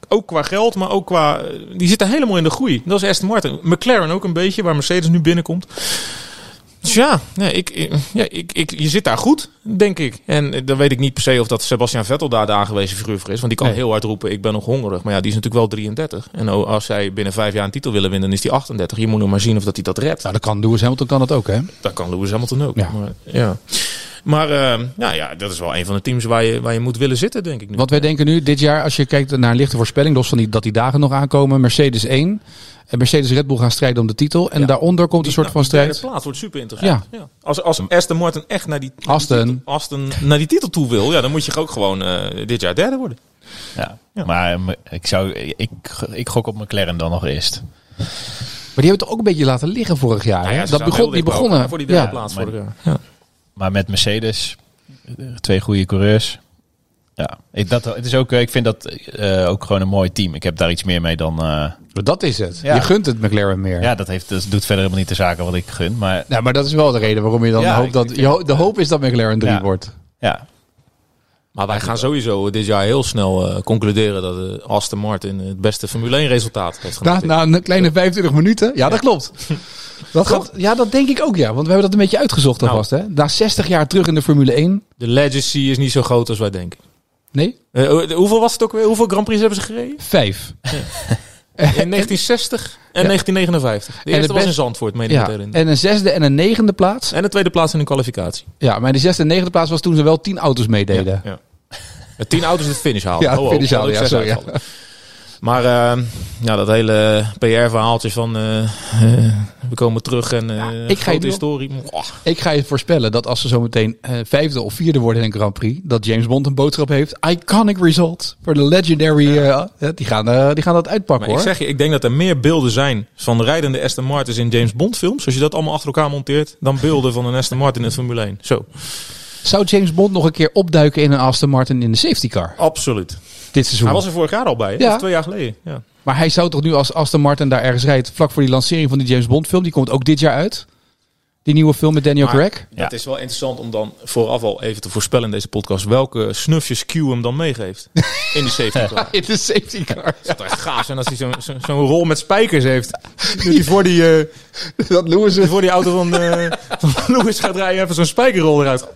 Ook qua geld, maar ook qua... eh, Die zitten helemaal in de groei. Dat is Aston Martin. McLaren ook een beetje, waar Mercedes nu binnenkomt. Dus ja, nee, ik, ja ik, ik, je zit daar goed, denk ik. En eh, dan weet ik niet per se of dat Sebastian Vettel daar de aangewezen figuur voor is. Want die kan Nee. heel hard roepen, ik ben nog hongerig. Maar ja, die is natuurlijk wel 33. En als zij binnen vijf jaar een titel willen winnen, dan is die 38. Je moet nog maar zien of dat hij dat redt. Nou, dat kan Lewis Hamilton kan dat ook, hè? Dat kan Lewis Hamilton ook. Ja. Maar, ja. maar eh, nou ja, dat is wel een van de teams waar je, waar je moet willen zitten, denk ik nu. Want wij denken nu, dit jaar, als je kijkt naar een lichte voorspelling, los van die, dat die dagen nog aankomen, Mercedes 1. En Mercedes Red Bull gaan strijden om de titel. En Ja. daaronder komt een soort van Die strijd. plaats wordt super interessant. Ja. Ja. Als, als Aston Martin echt naar die, naar die Aston. titel, Aston naar die titel toe wil, ja, dan moet je ook gewoon eh, dit jaar derde worden. Ja. Ja. Maar eh, ik, zou, ik, ik gok op McLaren dan nog eerst. Maar die hebben het ook een beetje laten liggen vorig jaar. Nou hè? dat begon, die begonnen. Voor die derde ja. plaats maar- vorig jaar. Ja. Maar met Mercedes, eh, twee goede coureurs. Ja, ik, dat, het is ook, eh, ik vind dat eh, ook gewoon een mooi team. Ik heb daar iets meer mee dan... eh, Maar Dat is het. Ja. Je gunt het McLaren meer. ja, dat, heeft, dat doet verder helemaal niet de zaken wat ik gun. Maar Nou, maar dat is wel de reden waarom je dan Ja, hoopt dat. je de hoop is dat McLaren 3 Ja. wordt. ja, Maar wij gaan sowieso dit jaar heel snel eh, concluderen dat Aston Martin het beste Formule 1 resultaat heeft Na, genoteerd. na een kleine 25 minuten. Ja, dat klopt. *laughs* Dat gaat, ja, dat denk ik ook, ja. Want we hebben dat een beetje uitgezocht Nou. alvast. Hè? Na 60 jaar terug in de Formule 1. De legacy is niet zo groot als wij denken. Nee? Eh, hoeveel was het ook weer? Hoeveel Grand Prix hebben ze gereden? Vijf. *laughs* In 1960 en 1959. De de eerste was in Zandvoort, meen ik Ja, en een zesde en een negende plaats. En de tweede plaats in de kwalificatie. Ja, maar die zesde en negende plaats was toen ze wel tien auto's meededen. Ja. Met tien auto's de finish haalden. Ja, de Oh, oh, finish haalden, ja, sorry, ja. Maar eh, ja, dat hele PR-verhaaltje van eh, eh, we komen terug en eh ik ga je grote nu- historie. Ik ga je voorspellen dat als ze zo meteen vijfde of vierde worden in een Grand Prix, dat James Bond een boodschap heeft. Iconic result voor de legendary. die, gaan, die gaan dat uitpakken Maar ik hoor. zeg je, ik denk dat er meer beelden zijn van rijdende Aston Martins in James Bond films. Als je dat allemaal achter elkaar monteert, dan beelden van een Aston Martin in Formule 1. Zo, Zou James Bond nog een keer opduiken in een Aston Martin in de safety car? absoluut. Dit seizoen. Hij was er vorig jaar al bij, hè? Ja. of twee jaar geleden. Ja. Maar hij zou toch nu als Aston Martin daar ergens rijdt, vlak voor die lancering van die James Bond film, die komt ook dit jaar uit. Die nieuwe film met Daniel Maar Craig. Ja. Het is wel interessant om dan vooraf al even te voorspellen in deze podcast welke snufjes Q hem dan meegeeft in die safety *laughs* car. In de safety car. Het zou echt gaaf zijn als hij zo'n zo, zo'n rol met spijkers heeft. Dat hij voor die, eh, Dat Lewis voor die auto van, eh van Lewis gaat rijden even zo'n spijkerrol eruit.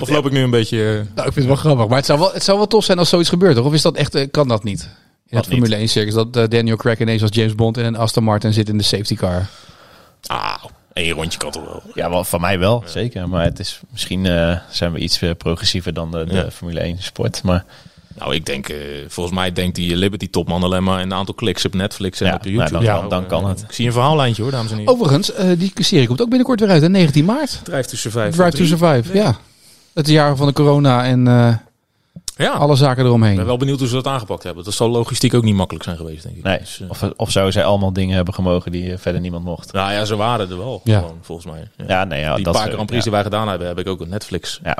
Of loop ik nu een beetje... eh, Nou, ik vind het wel grappig. Maar het zou wel, het zou wel tof zijn als zoiets gebeurt, toch? Of is dat echt, eh, kan dat niet? In Wat het Formule 1 circus, dat eh, Daniel Craig ineens als James Bond in een Aston Martin zit in de safety car. ah, één rondje kan toch wel. ja wel, van mij wel, zeker. Maar het is, misschien eh, zijn we iets progressiever dan de, de Ja. Formule 1 sport. Maar Nou, ik denk, eh, volgens mij denkt die Liberty-topman alleen maar een aantal kliks op Netflix en Ja, op YouTube. nou, dan- dan- dan kan het. Ik zie een verhaallijntje hoor, dames en heren. Overigens, eh, die serie komt ook binnenkort weer uit, hè? 19 maart. Drive to Survive. Drive to. Survive, ja. Het jaar van de corona en eh, Ja, alle zaken ik eromheen. ben wel benieuwd hoe ze dat aangepakt hebben. Dat zal logistiek ook niet makkelijk zijn geweest, denk ik. nee, Dus, eh, of, of zouden zij allemaal dingen hebben gemogen die eh, verder niemand mocht. nou ja, ze waren er wel, Ja. gewoon, volgens mij. Ja. Ja, nee, ja, die dat paar Grand Prix die wij gedaan hebben, heb ik ook op Netflix. Ja.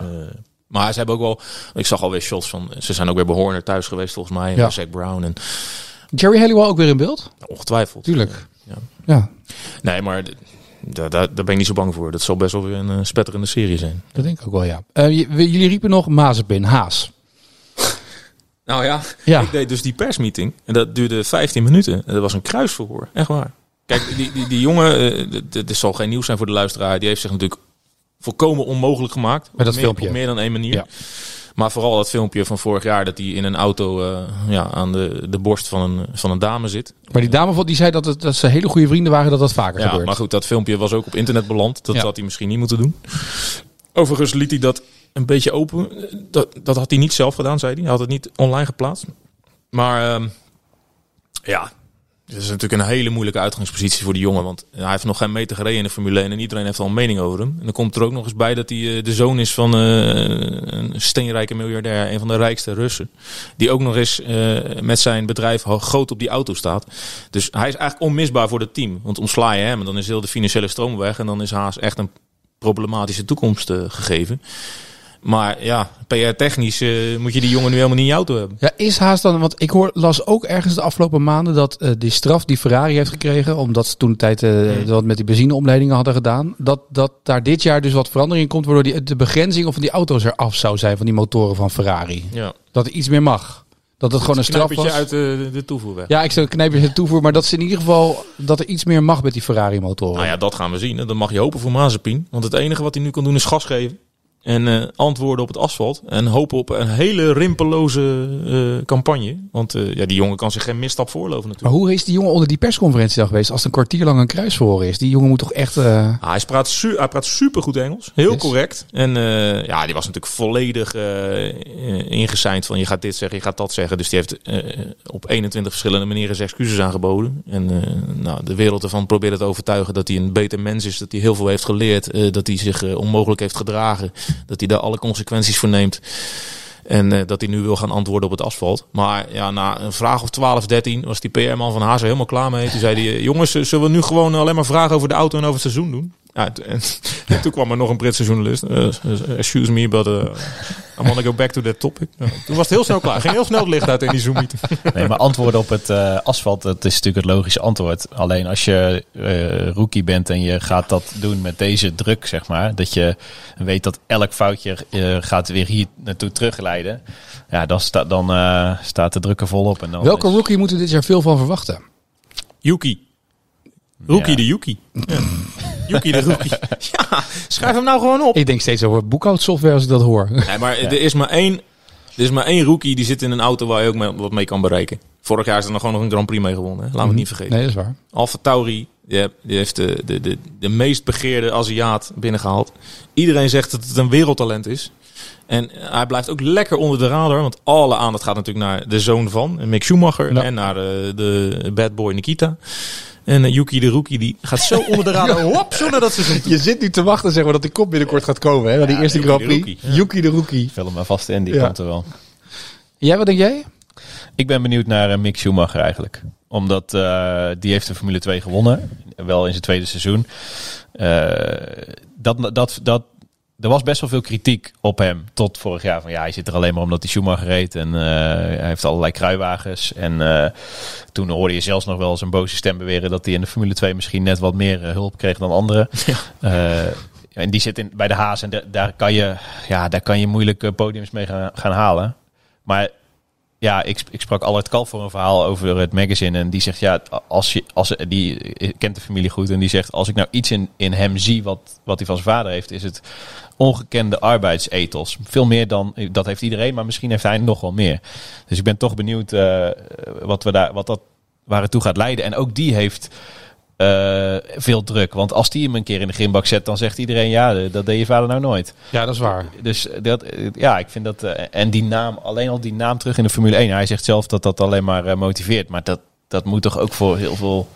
Maar ze hebben ook wel... Ik zag alweer shots van... Ze zijn ook weer bij Horner thuis geweest, volgens mij. Ja. Ja. Zack Brown en Jerry Halliwell ook weer in beeld? ongetwijfeld. Tuurlijk. Ja. Ja, Nee, maar daar, daar, daar ben ik niet zo bang voor. Dat zal best wel weer een eh, spetterende serie zijn. dat denk ik ook wel, ja. Eh, jullie riepen nog Mazepin, Haas. *laughs* Nou ja, Ja. ik deed dus die persmeeting. En dat duurde 15 minuten. En dat was een kruisverhoor. Echt waar. Kijk, die, die, die jongen, eh, d- d- dit zal geen nieuws zijn voor de luisteraar. Die heeft zich natuurlijk volkomen onmogelijk gemaakt. Met dat Op meer, filmpje. Op meer dan één manier. Ja. Maar vooral dat filmpje van vorig jaar dat hij in een auto eh, ja, aan de, de borst van een, van een dame zit. Maar die dame die zei dat, het, dat ze hele goede vrienden waren, dat dat vaker Ja, gebeurt. maar goed, dat filmpje was ook op internet beland. Dat Ja. had hij misschien niet moeten doen. Overigens liet hij dat een beetje open. Dat, dat had hij niet zelf gedaan, zei hij. Hij had het niet online geplaatst. Maar ehm, ja, Het is natuurlijk een hele moeilijke uitgangspositie voor die jongen. Want hij heeft nog geen meter gereden in de Formule 1 en iedereen heeft al een mening over hem. En dan komt er ook nog eens bij dat hij eh, de zoon is van eh, een steenrijke miljardair, een van de rijkste Russen. Die ook nog eens eh, met zijn bedrijf groot op die auto staat. Dus hij is eigenlijk onmisbaar voor het team. Want ontsla je hem, dan is heel de financiële stroom weg. En dan is Haas echt een problematische toekomst gegeven. Maar ja, PR-technisch eh, moet je die jongen nu helemaal niet in je auto hebben. Ja, is Haas dan, want ik hoor, las ook ergens de afgelopen maanden dat eh, die straf die Ferrari heeft gekregen, omdat ze toen de tijd eh, wat met die benzineomleidingen hadden gedaan, dat, dat daar dit jaar dus wat verandering in komt, waardoor die, de begrenzing of van die auto's eraf zou zijn van die motoren van Ferrari. Ja. Dat er iets meer mag. Dat het gewoon een straf was. uit de, de toevoer weg. Ja, ik zou knijpjes toevoegen, maar dat ze in ieder geval dat er iets meer mag met die Ferrari motoren. Nou ja, dat gaan we zien. En dan mag je hopen voor Mazepin. Want het enige wat hij nu kan doen is gas geven. En eh, antwoorden op het asfalt. En hopen op een hele rimpeloze eh, campagne. Want eh, ja, die jongen kan zich geen misstap voorloven Maar natuurlijk. hoe is die jongen onder die persconferentie dan geweest als het een kwartier lang een kruisverhoor is? Die jongen moet toch echt... Ah, hij, praat su hij praat supergoed Engels. Heel Yes. correct. En ja, die was natuurlijk volledig ingeseind van je gaat dit zeggen, je gaat dat zeggen. Dus die heeft op 21 verschillende manieren zijn excuses aangeboden. En nou, de wereld ervan probeert te overtuigen dat hij een beter mens is. Dat hij heel veel heeft geleerd. dat hij zich onmogelijk heeft gedragen. Dat hij daar alle consequenties voor neemt. En eh, dat hij nu wil gaan antwoorden op het asfalt. Maar ja, na een vraag of 12, 13 was die PR-man van Haas er helemaal klaar mee. Toen zei hij, eh, jongens, eh, zullen we nu gewoon alleen maar vragen over de auto en over het seizoen doen? Ja, en, *laughs* en toen kwam er nog een Britse journalist. eh, eh, excuse me, but uh, I want to go back to that topic. Ja, toen was het heel snel klaar. Ging heel snel het licht uit in die Zoom-meeting. *laughs* Nee, maar antwoorden op het eh, asfalt, dat is natuurlijk het logische antwoord. Alleen als je eh, rookie bent en je gaat dat doen met deze druk, zeg maar. Dat je weet dat elk foutje eh, gaat weer hier naartoe terugleiden. Ja, dan, sta, dan eh, staat de druk er volop. En dan welke is- rookie moeten we dit jaar veel van verwachten? Yuki. Rookie Ja. de Yuki. Ja. *laughs* Yuki de Rookie. *laughs* Ja, schrijf hem nou gewoon op. Ik denk steeds over boekhoudsoftware als ik dat hoor. Nee, maar er is maar één. Er is maar één rookie die zit in een auto waar je ook mee, wat mee kan bereiken. Vorig jaar is er nog gewoon nog een Grand Prix mee gewonnen. Hè? Laten we het niet vergeten. Nee, dat is waar. Alfa Tauri, die, heeft de, de, de, de meest begeerde Aziat binnengehaald. Iedereen zegt dat het een wereldtalent is. En hij blijft ook lekker onder de radar. Want alle aandacht gaat natuurlijk naar de zoon van Mick Schumacher. Ja. En naar de, de bad boy Nikita. En eh, Yuki de Rookie, die gaat zo onder de radar. *laughs* Hop, zo naar dat seizoen toe. Je zit nu te wachten zeg maar, dat die kop binnenkort gaat komen. Hè? Naar die eerste Yuki Grand de Prix. Yuki de Rookie. Hem maar vast in, die Ja. komt er wel. Jij, wat denk jij? Ik ben benieuwd naar eh, Mick Schumacher eigenlijk. Omdat eh, die heeft de Formule 2 gewonnen. Wel in zijn tweede seizoen. Eh, dat, dat, dat, er was best wel veel kritiek op hem. Tot vorig jaar. Van ja, hij zit er alleen maar omdat hij Schumacher reed. En eh, hij heeft allerlei kruiwagens. En eh, toen hoorde je zelfs nog wel eens een boze stem beweren. Dat hij in de Formule 2 misschien net wat meer eh, hulp kreeg dan anderen. *laughs* En die zit in, bij de Haas. En da- daar, kan je, ja, daar kan je moeilijk podiums mee gaan, gaan halen. Maar ja, ik, ik sprak Albert Kalf voor een verhaal over het magazine. En die zegt, ja, als je, als, die kent de familie goed. En die zegt, als ik nou iets in, in hem zie wat, wat hij van zijn vader heeft, is het ongekende arbeidsethos. Veel meer dan, dat heeft iedereen, maar misschien heeft hij nog wel meer. Dus ik ben toch benieuwd eh, wat, we daar, wat dat, waar het toe gaat leiden. En ook die heeft eh, veel druk. Want als die hem een keer in de grimbak zet, dan zegt iedereen, ja, dat deed je vader nou nooit. Ja, dat is waar. Dus dat, eh, ja, ik vind dat. eh, en die naam, alleen al die naam terug in de Formule 1. Hij zegt zelf dat dat alleen maar eh, motiveert. Maar dat, dat moet toch ook voor heel veel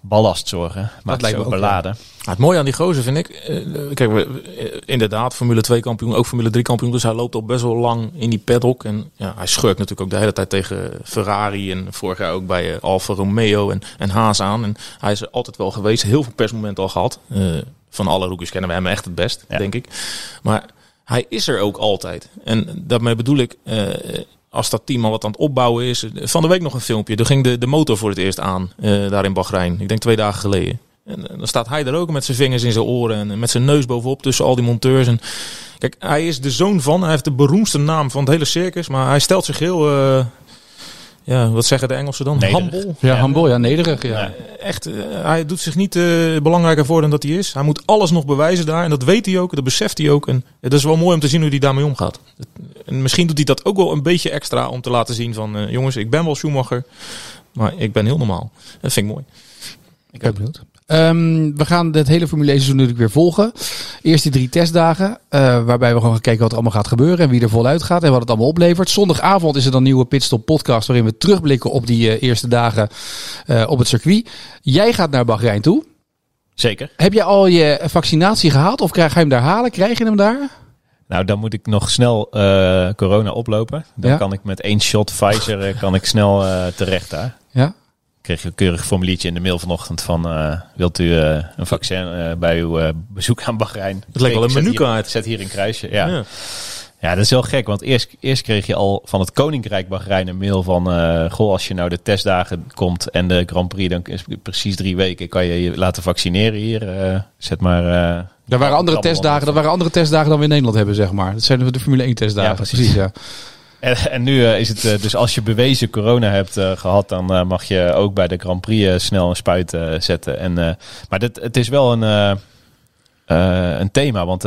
ballast zorgen. Maakt lijkt het me zo ook, beladen. Ja, het mooie aan die gozer vind ik. eh, kijk, we, eh, inderdaad, Formule 2 kampioen, ook Formule 3 kampioen. Dus hij loopt al best wel lang in die paddock. En ja, hij schurkt natuurlijk ook de hele tijd tegen Ferrari. En vorig jaar ook bij eh, Alfa Romeo en, en Haas aan. En hij is er altijd wel geweest. Heel veel persmomenten al gehad. Eh, van alle rookies kennen we hem echt het best, Ja. denk ik. Maar hij is er ook altijd. En daarmee bedoel ik. Als dat team al wat aan het opbouwen is. Van de week nog een filmpje. Er ging de, de motor voor het eerst aan. eh, daar in Bahrein. Ik denk twee dagen geleden. En eh, dan staat hij er ook met zijn vingers in zijn oren en met zijn neus bovenop tussen al die monteurs. En kijk, hij is de zoon van, hij heeft de beroemdste naam van het hele circus, maar hij stelt zich heel, eh, ja, wat zeggen de Engelsen dan? Humble. Ja, humble, ja, nederig. Ja. Ja. Echt, hij doet zich niet belangrijker voor dan dat hij is. Hij moet alles nog bewijzen daar en dat weet hij ook, dat beseft hij ook. En het is wel mooi om te zien hoe hij daarmee omgaat. En misschien doet hij dat ook wel een beetje extra om te laten zien van, eh, jongens, ik ben wel Schumacher, maar ik ben heel normaal. Dat vind ik mooi. Ik ben benieuwd. Ehm, we gaan het hele Formule 1 seizoen natuurlijk weer volgen. Eerst die drie testdagen, eh, waarbij we gewoon gaan kijken wat er allemaal gaat gebeuren en wie er voluit gaat en wat het allemaal oplevert. Zondagavond is er dan een nieuwe Pitstop podcast waarin we terugblikken op die eh, eerste dagen eh, op het circuit. Jij gaat naar Bahrein toe. Zeker. Heb je al je vaccinatie gehaald of krijg, ga je hem daar halen? Krijg je hem daar? Nou, dan moet ik nog snel eh, corona oplopen. Dan Ja. kan ik met één shot Pfizer eh, kan ik snel eh, terecht daar. Ja. Ik kreeg een keurig formuliertje in de mail vanochtend van... eh, wilt u eh, een vaccin bij uw eh, bezoek aan Bahrein? Het lijkt wel een Ik zet menukaart. Zet hier een kruisje, ja. Ja. Ja, dat is heel gek, want eerst, eerst kreeg je al van het Koninkrijk Bahrein een mail van... eh, goh, als je nou de testdagen komt en de Grand Prix, dan is het precies drie weken... kan je je laten vaccineren hier. eh, zet maar... Er waren andere testdagen, er waren andere testdagen dan we in Nederland hebben, zeg maar. Dat zijn de Formule 1 testdagen. Ja, precies. ja. En, en nu eh, is het eh, dus als je bewezen corona hebt eh, gehad, dan mag je ook bij de Grand Prix snel een spuit zetten. En, eh, maar dit, het is wel een, een thema, want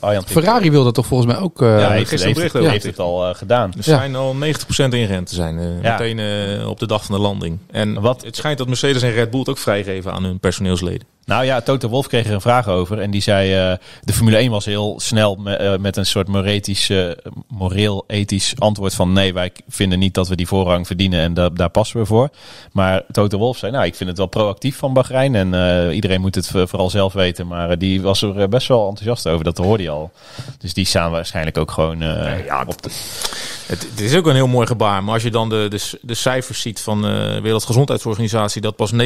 Arjan Ferrari wil dat toch volgens mij ook. eh, ja, heeft, gisteren heeft, heeft, heeft het al gedaan. Er Ja. schijnen al 90% ingerend te zijn. Ja. Meteen op de dag van de landing. En Wat- het schijnt dat Mercedes en Red Bull het ook vrijgeven aan hun personeelsleden. Nou ja, Toto Wolf kreeg er een vraag over. En die zei, eh, de Formule 1 was heel snel me- eh, met een soort eh, moreel-ethisch antwoord van... nee, wij vinden niet dat we die voorrang verdienen en da- daar passen we voor. Maar Toto Wolf zei, nou, ik vind het wel proactief van Bahrein. En iedereen moet het vooral zelf weten. Maar die was er best wel enthousiast over, dat hoorde je al. Dus die staan waarschijnlijk ook gewoon ja, op de... Het, is ook een heel mooi gebaar. Maar als je dan de, de, cijfers ziet van de Wereldgezondheidsorganisatie... dat pas 90%, 9%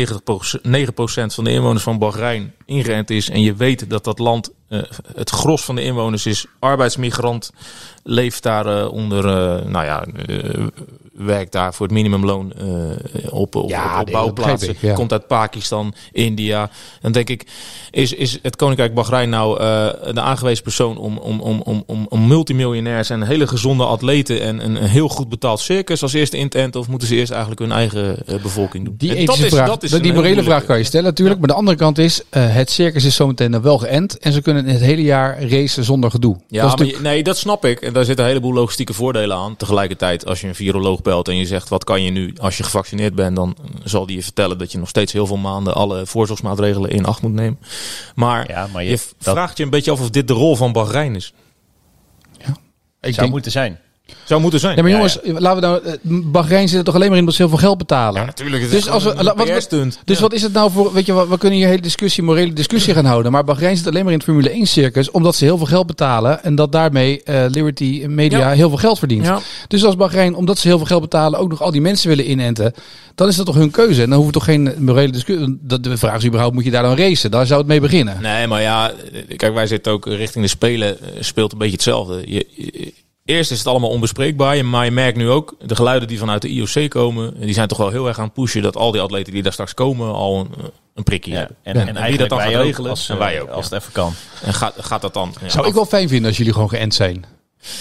van de inwoners van Bahrein ingeënt is... en je weet dat dat land, eh, het gros van de inwoners is arbeidsmigrant... leeft daar eh, onder, eh, nou ja, eh, werkt daar voor het minimumloon op, op, Ja, op, bouwplaatsen. begrijp ik, ja. Komt uit Pakistan, India. Dan denk ik, is, is het Koninkrijk Bahrein nou de aangewezen persoon om, om, om, om, om, om multimiljonairs en hele gezonde atleten en een, een heel goed betaald circus als eerste in te enten? Of moeten ze eerst eigenlijk hun eigen bevolking doen? Die dat is- vraag, dat is die morele vraag kan je stellen natuurlijk. Maar de andere kant is, het circus is zometeen nog wel geënt. En ze kunnen het hele jaar racen zonder gedoe. Ja, dat maar nee, dat snap ik. En daar zitten een heleboel logistieke voordelen aan. Tegelijkertijd, als je een viroloog belt en je zegt... wat kan je nu als je gevaccineerd bent... dan zal die je vertellen dat je nog steeds heel veel maanden... alle voorzorgsmaatregelen in acht moet nemen. Maar, Ja, maar je- je, dat- vraagt je een beetje af of dit de rol van Bahrein is. ik zou denk, moeten zijn. Zou moeten zijn. nee, maar Ja, jongens, laten we nou, eh, Bahrein zit er toch alleen maar in dat ze heel veel geld betalen. Ja, natuurlijk. Het Dus als we- wat- wat-. Dus Ja. wat is het nou voor, weet je, we kunnen hier een hele discussie, morele discussie gaan houden. Maar Bahrein zit alleen maar in het Formule 1 circus, omdat ze heel veel geld betalen. En dat daarmee eh, Liberty Media Ja. heel veel geld verdient. Ja. Dus als Bahrein, omdat ze heel veel geld betalen, ook nog al die mensen willen inenten. Dan is dat toch hun keuze. En dan hoeft toch geen morele discussie. dat- De vraag is überhaupt, moet je daar dan racen? Daar zou het mee beginnen. Nee, maar ja, kijk, wij zitten ook richting de Spelen, eh, speelt een beetje hetzelfde. Je, je- eerst is het allemaal onbespreekbaar, je- maar je merkt nu ook, de geluiden die vanuit de IOC komen, die zijn toch wel heel erg aan het pushen dat al die atleten die daar straks komen al een, eh, een prikje Ja. hebben. En, Ja. en, En wie eigenlijk dat dan gaat ook, regelen, als, en eh, wij ook, als ja. het even kan. En gaat, gaat dat dan... ja, Zou ik wel fijn vinden als jullie gewoon geënt zijn.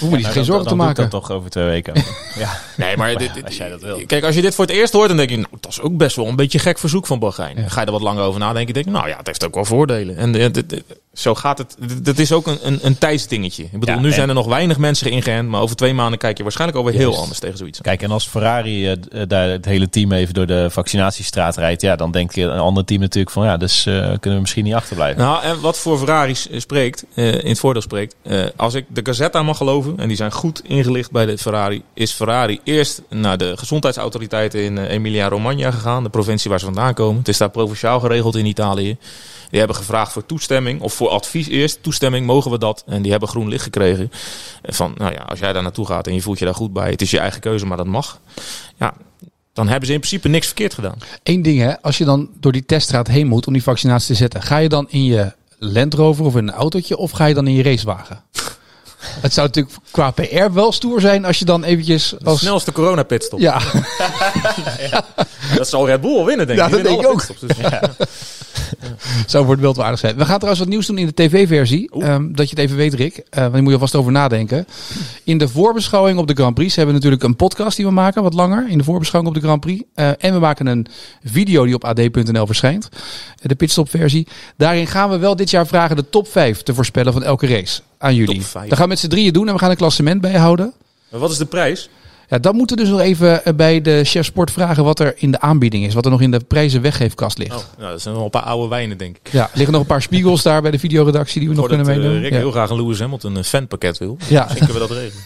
Hoef me niet Nou, geen dan- zorgen te dan doe ik maken. dat toch over twee weken. *laughs* ja. Nee, maar Maar dit, ja, dit- als jij dat wil. Kijk, als je dit voor het eerst hoort, dan denk je, nou, dat is ook best wel een beetje gek verzoek van Bahrein. Ga je er wat langer over nadenken, denk je, nou ja, het heeft ook wel voordelen. En eh, dit- dit- zo gaat het. Dat is ook een, een, een tijdsdingetje. Ik bedoel, Ja, nu zijn er nog weinig mensen ingeënt, maar over twee maanden kijk je waarschijnlijk alweer heel anders tegen zoiets. Kijk, en als Ferrari eh, eh, daar het hele team even door de vaccinatiestraat rijdt, ja, dan denkt een ander team natuurlijk van ja, dus eh, kunnen we misschien niet achterblijven. Nou, en wat voor Ferrari spreekt, in het voordeel spreekt. als ik de Gazzetta mag geloven, en die zijn goed ingelicht bij de Ferrari, is Ferrari eerst naar de gezondheidsautoriteiten in Emilia-Romagna gegaan, de provincie waar ze vandaan komen. Het is daar provinciaal geregeld in Italië. Die hebben gevraagd voor toestemming, of voor advies eerst. Toestemming, mogen we dat? En die hebben groen licht gekregen. Van, nou ja, als jij daar naartoe gaat en je voelt je daar goed bij, het is je eigen keuze, maar dat mag. Ja, dan hebben ze in principe niks verkeerd gedaan. Eén ding hè, als je dan door die teststraat heen moet om die vaccinatie te zetten. Ga je dan in je Land Rover of in een autootje of ga je dan in je racewagen? *laughs* Het zou natuurlijk qua PR wel stoer zijn als je dan eventjes De als... snelste corona-pitstop. Ja, *laughs* Dat zal Red Bull winnen, denk Ja, ik. dat Die denk ik pitstops, dus- zou voor het beeld zijn. We gaan trouwens wat nieuws doen in de tv-versie. ehm, dat je het even weet, Rick. Eh want je moet je alvast over nadenken. In de voorbeschouwing op de Grand Prix hebben we natuurlijk een podcast die we maken, wat langer. In de voorbeschouwing op de Grand Prix. Eh, en we maken een video die op ad.nl verschijnt. Eh, de pitstop-versie. Daarin gaan we wel dit jaar vragen de top 5 te voorspellen van elke race aan jullie. Dat gaan we met z'n drieën doen en we gaan een klassement bijhouden. Maar wat is de prijs? Ja, dan moeten we dus nog even eh, bij de chef sport vragen wat er in de aanbieding is. Wat er nog in de prijzen weggeefkast ligt. Oh, nou, dat zijn wel een paar oude wijnen, denk ik. Ja, liggen nog een paar spiegels daar bij de videoredactie die we nog kunnen eh, meenemen. Rick Ja. heel graag een Lewis Hamilton een fanpakket wil. Ja. Misschien kunnen we dat regelen.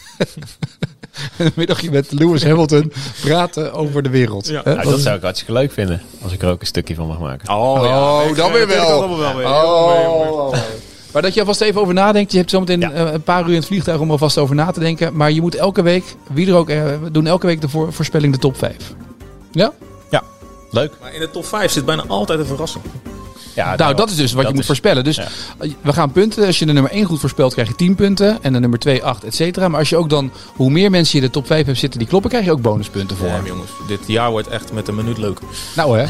*laughs* een middagje met Lewis Hamilton praten over de wereld. Ja. Nou, dat zou ik hartstikke leuk vinden. Als ik er ook een stukje van mag maken. Oh, Oh, dan weer wel. Dat wel weer. Oh. Maar dat je alvast even over nadenkt. Je hebt zometeen Ja. eh, een paar uur in het vliegtuig om alvast over na te denken. Maar je moet elke week, wie er ook, eh, we doen elke week de voor, voorspelling de top 5. Ja? Leuk. Maar in de top 5 zit bijna altijd een verrassing. Ja, nou, dat is dus wat je moet is- voorspellen. Dus ja. we gaan punten. Als je de nummer 1 goed voorspelt, krijg je 10 punten. En de nummer 2, 8, et cetera. Maar als je ook dan, hoe meer mensen je in de top 5 hebt zitten die kloppen, krijg je ook bonuspunten voor. Ja, jongens, dit jaar wordt echt met een minuut leuk. Nou hè.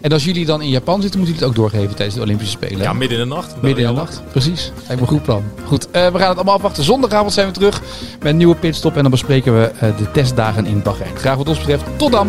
En als jullie dan in Japan zitten, moeten jullie het ook doorgeven tijdens de Olympische Spelen. Ja, midden in de nacht. Midden in de nacht, precies. Lijkt me een goed plan. Goed, eh, we gaan het allemaal afwachten. Zondagavond zijn we terug met een nieuwe pitstop. En dan bespreken we eh, de testdagen in Bahrein. Graag wat ons betreft. Tot dan!